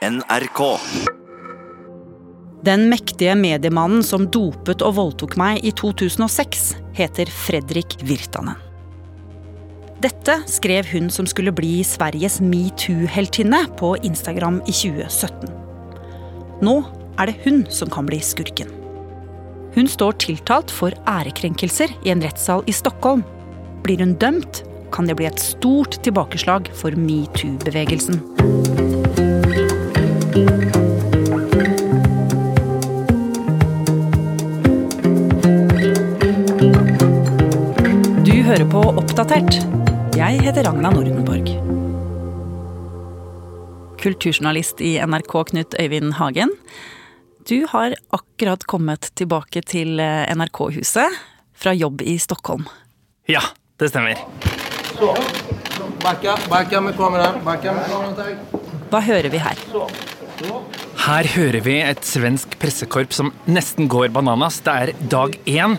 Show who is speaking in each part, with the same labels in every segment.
Speaker 1: NRK.
Speaker 2: Den mektige mediemannen som dopet og voldtok meg i 2006, heter Fredrik Virtanen. Dette skrev hun som skulle bli Sveriges metoo-heltinne på Instagram i 2017. Nå er det hun som kan bli skurken. Hun står tiltalt for ærekrenkelser i en rettssal i Stockholm. Blir hun dømt, kan det bli et stort tilbakeslag for metoo-bevegelsen. Du hører på Oppdatert. Jeg heter Ragna Nordenborg. Kulturjournalist i NRK Knut Øyvind Hagen. Du har akkurat kommet tilbake til eh, NRK-huset fra jobb i Stockholm.
Speaker 3: Ja, det stemmer.
Speaker 4: Så. Backa, backa med kameraet. Backa med kameraet.
Speaker 2: Hva hører vi her?
Speaker 3: Her hører vi et svensk pressekorps som nesten går bananas. Det er dag én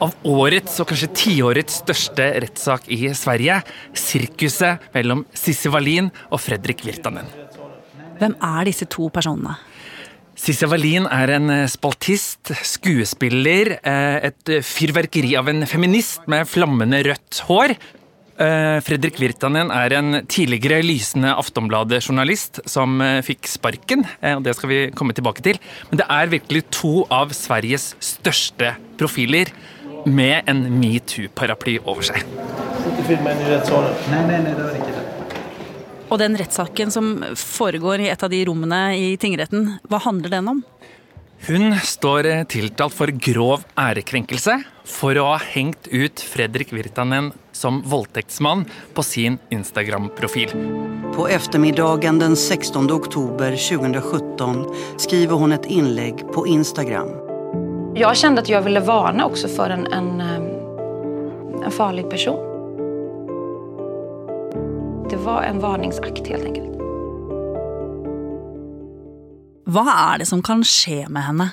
Speaker 3: av årets og kanskje tiårets største rettssak i Sverige. Sirkuset mellom Sissi Wallin og Fredrik Virtanen.
Speaker 2: Hvem er disse to personene?
Speaker 3: Sissi Wallin er en spaltist, skuespiller, eh, et fyrverkeri av en feminist med flammende rødt hår. Eh, Fredrik Virtanen er en tidligere lysende Aftonbladet-journalist som eh, fikk sparken, og det skal vi komme tilbake til. Men det er virkelig to av Sveriges største profiler med en metoo-paraply over seg.
Speaker 2: Og den rettssaken som foregår i et av de rommene i tingretten, hva handler den om?
Speaker 3: Hun står tiltalt for grov ærekrenkelse for å ha hengt ut Fredrik Virtanen som voldtektsmann på sin Instagram-profil.
Speaker 5: På eftermiddagen den 16 oktober 2017 skriver hun et innlegg på Instagram.
Speaker 6: Jeg kjente at jeg ville varne også for en, en, eh, en farlig person. Det var en varningsakt helt enkelt.
Speaker 2: Hva er det som kan skje med henne?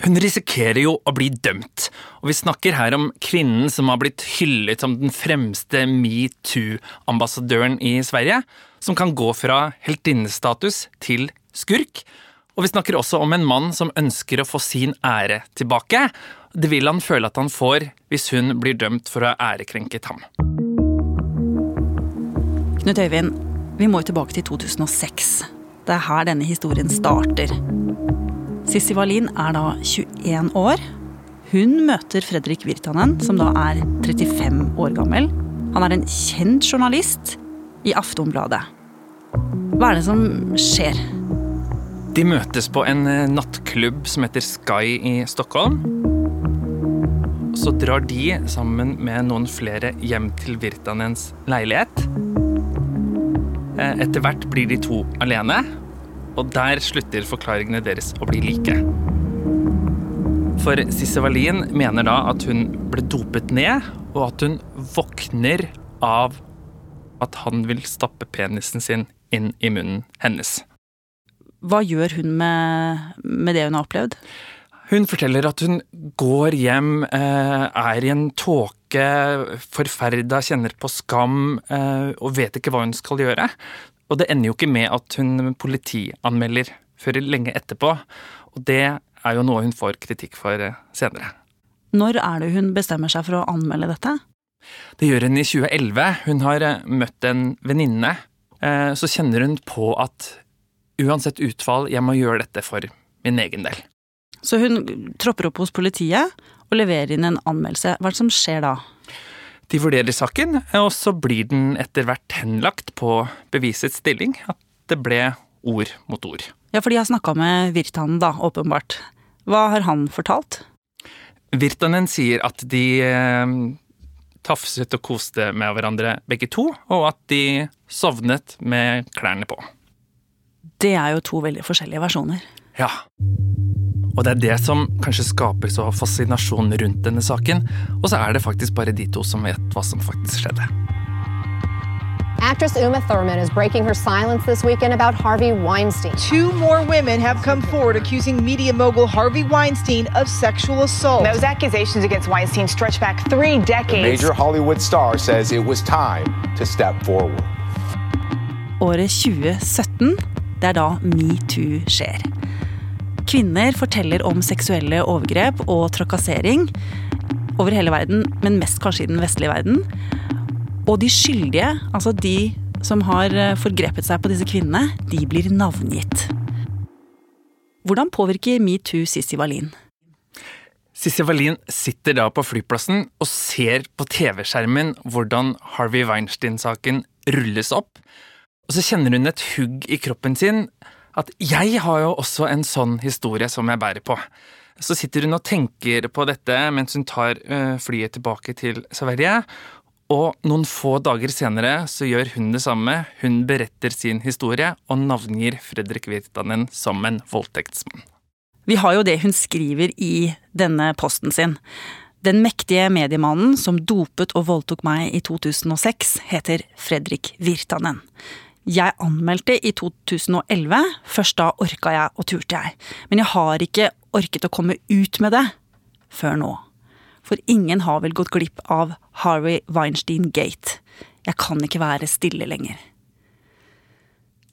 Speaker 3: Hun risikerer jo å bli dømt, og vi snakker her om kvinnen som har blitt hyllet som den fremste metoo-ambassadøren i Sverige, som kan gå fra heltinnestatus til skurk. Og vi snakker også om en mann som ønsker å få sin ære tilbake. Det vil han føle at han får hvis hun blir dømt for å ha ærekrenket ham.
Speaker 2: Knut Øyvind, vi må jo tilbake til 2006. Det er her denne historien starter. Sissi Wallin er da 21 år. Hun møter Fredrik Virtanen, som da er 35 år gammel. Han er en kjent journalist i Aftonbladet. Hva er det som skjer?
Speaker 3: De møtes på en eh, nattklubb som heter Sky i Stockholm. Så drar de sammen med noen flere hjem til Virtanens leilighet. Eh, Etter hvert blir de to alene, og der slutter forklaringene deres å bli like. For Sisse Wallin mener da at hun ble dopet ned, og at hun våkner av at han vil stappe penisen sin inn i munnen hennes.
Speaker 2: Hva gjør hun med, med det hun har opplevd?
Speaker 3: Hun forteller at hun går hjem, eh, er i en tåke, forferda, kjenner på skam eh, og vet ikke hva hun skal gjøre. Og det ender jo ikke med at hun politianmelder før lenge etterpå. Og det er jo noe hun får kritikk for eh, senere.
Speaker 2: Når er det hun bestemmer seg for å anmelde dette?
Speaker 3: Det gjør hun i 2011. Hun har eh, møtt en venninne. Eh, Så kjenner hun på at uansett utfall, jeg må gjøre dette for min egen del.
Speaker 2: Så hun tropper opp hos politiet og leverer inn en anmeldelse. Hva er det som skjer da?
Speaker 3: De vurderer saken, og så blir den etter hvert henlagt på bevisets stilling. At det ble ord mot ord.
Speaker 2: Ja, for de har snakka med Virtanen, da, åpenbart. Hva har han fortalt?
Speaker 3: Virtanen sier at de eh, tafset og koste med hverandre begge to, og at de sovnet med klærne på.
Speaker 2: Det er jo to veldig forskjellige versjoner.
Speaker 3: Ja. Og det er det som kanskje skaper så fascinasjon rundt denne saken. Og så er det faktisk bare de to som vet hva som faktisk skjedde.
Speaker 7: Actress Uma Thurman is breaking her silence this weekend about Harvey Weinstein.
Speaker 8: Two more women have come forward accusing media mogul Harvey Weinstein of sexual assault.
Speaker 9: Those accusations against Weinstein stretch back three
Speaker 10: The major Hollywood star says it was time to step forward.
Speaker 2: Året 2017 det er da metoo skjer. Kvinner forteller om seksuelle overgrep og trakassering over hele verden, men mest kanskje i den vestlige verden. Og de skyldige, altså de som har eh, forgrepet seg på disse kvinnene, de blir navngitt. Hvordan påvirker metoo Sissy Wallin?
Speaker 3: Sissy Wallin sitter da på flyplassen og ser på TV-skjermen hvordan Harvey Weinstein-saken rulles opp. Og så kjenner hun et hugg i kroppen sin at jeg har jo også en sånn historie som jeg bærer på. Så sitter hun og tenker på dette mens hun tar eh, flyet tilbake til Sverige, og noen få dager senere så gjør hun det samme. Hun beretter sin historie og navngir Fredrik Virtanen som en voldtektsmann.
Speaker 2: Vi har jo det hun skriver i denne posten sin. Den mektige mediemannen som dopet og voldtok meg i 2006, heter Fredrik Virtanen. Jeg anmeldte i 2011. Først da orka jeg og turte jeg. Men jeg har ikke orket å komme ut med det før nå. For ingen har vel gått glipp av Harvey Weinstein Gate. Jeg kan ikke være stille lenger.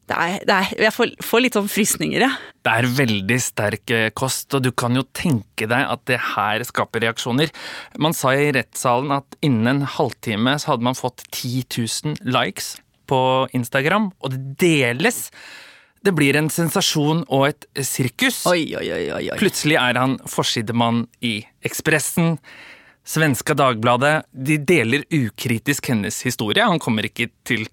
Speaker 2: Det er, det er, jeg får, får, litt sånn frysninger. Ja.
Speaker 3: Det er veldig sterk eh, kost, og du kan jo tenke deg at det her skaper reaksjoner. Man sa i rettssalen at innen en halvtime så hadde man fått 10 000 likes på Instagram, og det deles. Det blir en sensasjon og et sirkus.
Speaker 2: Oi, oi, oi.
Speaker 3: Plutselig er han forsidemann i Ekspressen. Svenska Dagbladet de deler ukritisk hennes historie. Han kommer ikke til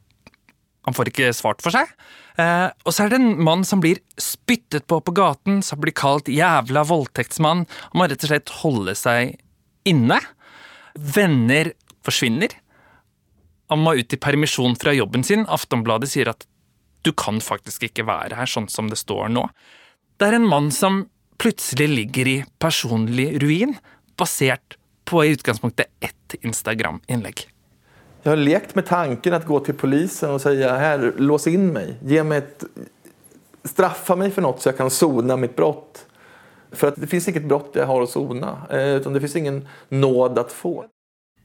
Speaker 3: Han får ikke svart for seg. Eh, og så er det en mann som blir spyttet på på gaten, som blir kalt jævla voldtektsmann. Han må rett og slett holde seg inne. Venner forsvinner. Han må ut i permisjon fra jobben sin. Aftonbladet sier at du kan faktisk ikke være her sånn som det står nå. Det er en mann som plutselig ligger i personlig ruin, basert på i utgangspunktet ett Instagram-innlegg.
Speaker 1: Jeg har lekt med tanken å gå til politiet og si her, lås inn meg. Gi meg et Straffa meg for noe så jeg kan sone mitt brudd. For det fins ikke et brudd jeg har å sone. Eh, det fins ingen nåd å få.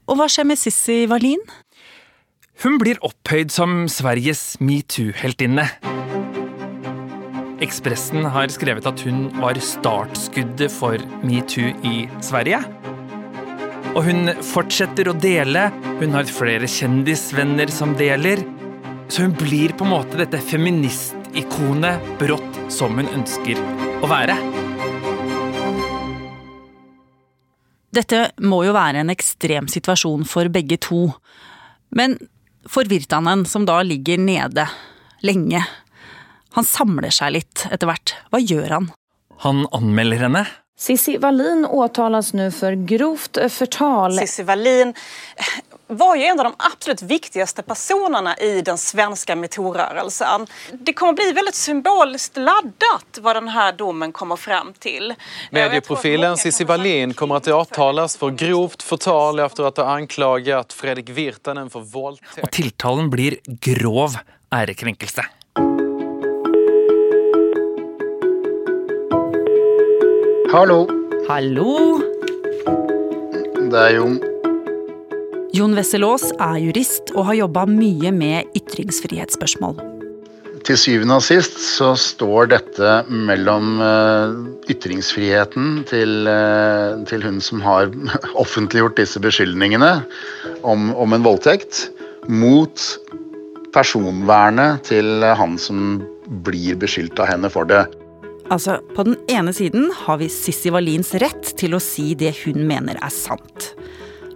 Speaker 2: Og hva skjer med Sissy Wallin?
Speaker 3: Hun blir opphøyd som Sveriges metoo-heltinne. Ekspressen har skrevet at hun var startskuddet for metoo i Sverige. Og hun fortsetter å dele. Hun har flere kjendisvenner som deler. Så hun blir på en måte dette feministikonet brått som hun ønsker å være.
Speaker 2: Dette må jo være en ekstrem situasjon for begge to. Men for en som da ligger nede lenge. Han samler seg litt etter hvert. Hva gjør han?
Speaker 3: Han anmelder henne.
Speaker 11: Sissi Wallin åtalas nå for grovt fortal.
Speaker 10: Sissi Wallin var jo en av de absolut viktigste personene i den svenske metoo-rörelsen. Det kommer bli veldig laddat laddet hva denne domen kommer frem til.
Speaker 12: Medieprofilen Cissi Wallin kommer til å för grovt fortal efter å ha anklaget Fredrik Virtanen for våldtäkt.
Speaker 3: Og tiltalen blir grov ärekränkelse.
Speaker 13: Hallo.
Speaker 2: Hallo.
Speaker 13: Det er Jon.
Speaker 2: Jon Wesselås er jurist og har jobba mye med ytringsfrihetsspørsmål.
Speaker 13: Til syvende og sist så står dette mellom eh, ytringsfriheten til, eh, til hun som har offentliggjort disse beskyldningene om, om en voldtekt, mot personvernet til han som blir beskyldt av henne for det.
Speaker 2: Altså, På den ene siden har vi Sissy Wallins rett til å si det hun mener er sant.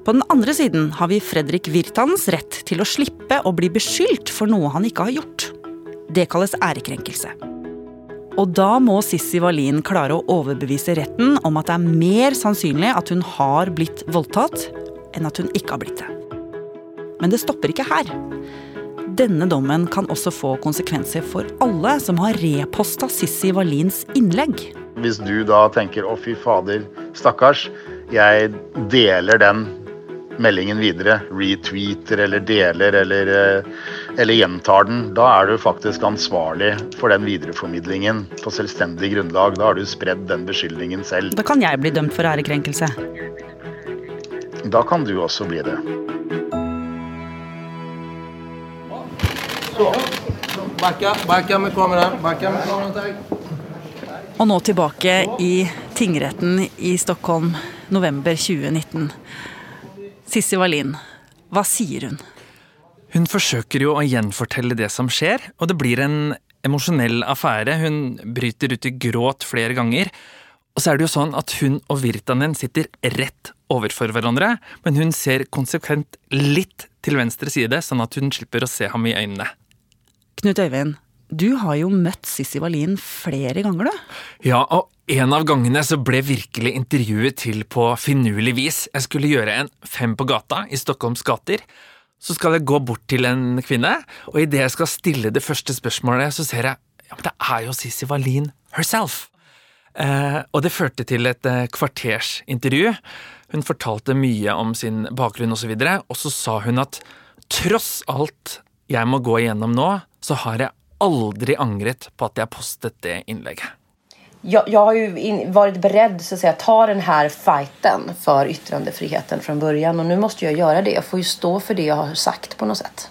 Speaker 2: På den andre siden har vi Fredrik Virtanens rett til å slippe å bli beskyldt for noe han ikke har gjort. Det kalles ærekrenkelse. Og da må Sissy Wallin klare å overbevise retten om at det er mer sannsynlig at hun har blitt voldtatt, enn at hun ikke har blitt det. Men det stopper ikke her. Denne dommen kan også få konsekvenser for alle som har reposta Sissy Wallins innlegg.
Speaker 13: Hvis du da tenker 'å, fy fader, stakkars', jeg deler den meldingen videre, retweeter eller deler eller, eh, eller, gjentar den, da er du faktisk ansvarlig for den videreformidlingen på selvstendig grunnlag. Da har du spredd den beskyldningen selv.
Speaker 2: Da kan jeg bli dømt for ærekrenkelse?
Speaker 13: Da kan du også bli det.
Speaker 1: Så.
Speaker 4: Backa, backa med kameran. Backa med kameran.
Speaker 2: Og nå tilbake i tingretten i Stockholm, november 2019. Sissi Wallin, hva sier hun?
Speaker 3: Hun forsøker jo å gjenfortelle det som skjer, og det blir en emosjonell affære. Hun bryter ut i gråt flere ganger. Og så er det jo sånn at hun og Virtanen sitter rett overfor hverandre, men hun ser konsekvent litt til venstre side, sånn at hun slipper å se ham i øynene.
Speaker 2: Knut Øyvind, du har jo møtt Sissi Wallin flere ganger, du.
Speaker 3: Ja, og en av gangene så ble virkelig intervjuet til på finurlig vis. Jeg skulle gjøre en Fem på gata i Stockholms gater. Så skal jeg gå bort til en kvinne, og idet jeg skal stille det første spørsmålet, så ser jeg ja, men det er jo Sissi Wallin herself. Eh, og det førte til et eh, kvarters intervju. Hun fortalte mye om sin bakgrunn osv., og, og så sa hun at tross alt jeg må gå igjennom nå, så har jeg aldri angret på at jeg postet det innlegget.
Speaker 14: Jag, jag, har ju in, varit beredd så att säga, ta den här fighten för yttrandefriheten från början och nu måste jag göra det. Jag får ju stå för det jag har sagt på något sätt.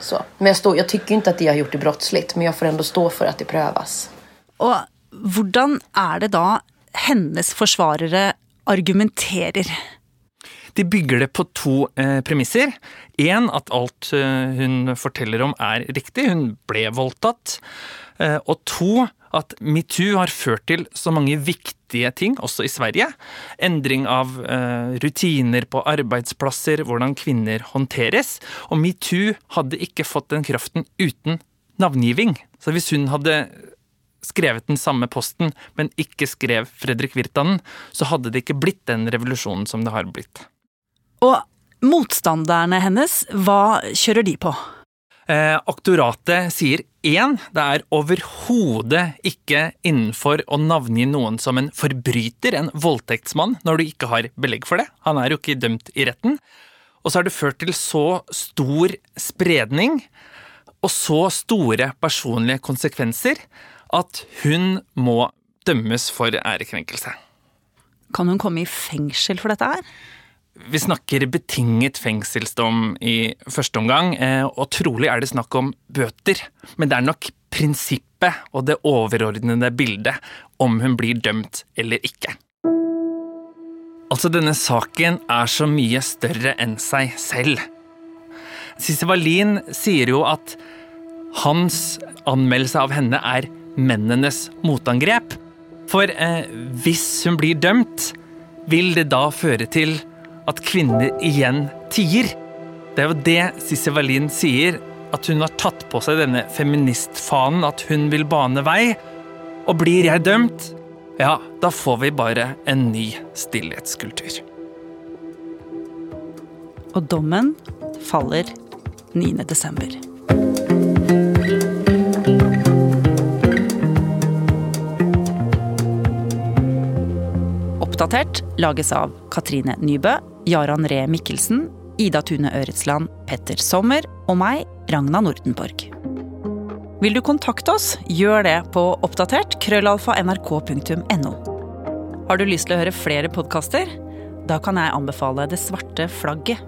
Speaker 14: Så. Men jag, stå, jag tycker inte att det jag har gjort är brottsligt, men jag får ändå stå för att det prövas.
Speaker 2: Og hvordan er det da hennes forsvarere argumenterer?
Speaker 3: De bygger det på to eh, premisser. Én, at alt eh, hun forteller om er riktig, hun ble voldtatt. Eh, og to, at metoo har ført til så mange viktige ting, også i Sverige. Endring av eh, rutiner på arbeidsplasser, hvordan kvinner håndteres. Og metoo hadde ikke fått den kraften uten navngiving. Så hvis hun hadde skrevet den samme posten, men ikke skrev Fredrik Virtanen, så hadde det ikke blitt den revolusjonen som det har blitt.
Speaker 2: Og motstanderne hennes, hva kjører de på?
Speaker 3: Eh, aktoratet sier én, det er overhodet ikke innenfor å navngi noen som en forbryter, en voldtektsmann, når du ikke har belegg for det. Han er jo ikke dømt i retten. Og så har det ført til så stor spredning og så store personlige konsekvenser at hun må dømmes for ærekrenkelse.
Speaker 2: Kan hun komme i fengsel for dette her?
Speaker 3: Vi snakker betinget fengselsdom i første omgang, eh, og trolig er det snakk om bøter. Men det er nok prinsippet og det overordnede bildet om hun blir dømt eller ikke. Altså, denne saken er så mye større enn seg selv. Sissy Wallin sier jo at hans anmeldelse av henne er mennenes motangrep. For eh, hvis hun blir dømt, vil det da føre til at kvinner igjen tier. Det er jo det Sissy Wallin sier, at hun har tatt på seg denne feministfanen, at hun vil bane vei. Og blir jeg dømt, ja, da får vi bare en ny stillhetskultur.
Speaker 2: Og dommen faller 9. desember. Oppdatert lages av Katrine Nybø, Jaran Ree Mikkelsen, Ida Tune Øretsland, Petter Sommer og meg, Ragna Nordenborg. Vil du kontakte oss, gjør det på oppdatert krøllalfa nrk.no. Har du lyst til å høre flere podkaster? Da kan jeg anbefale Det svarte flagget.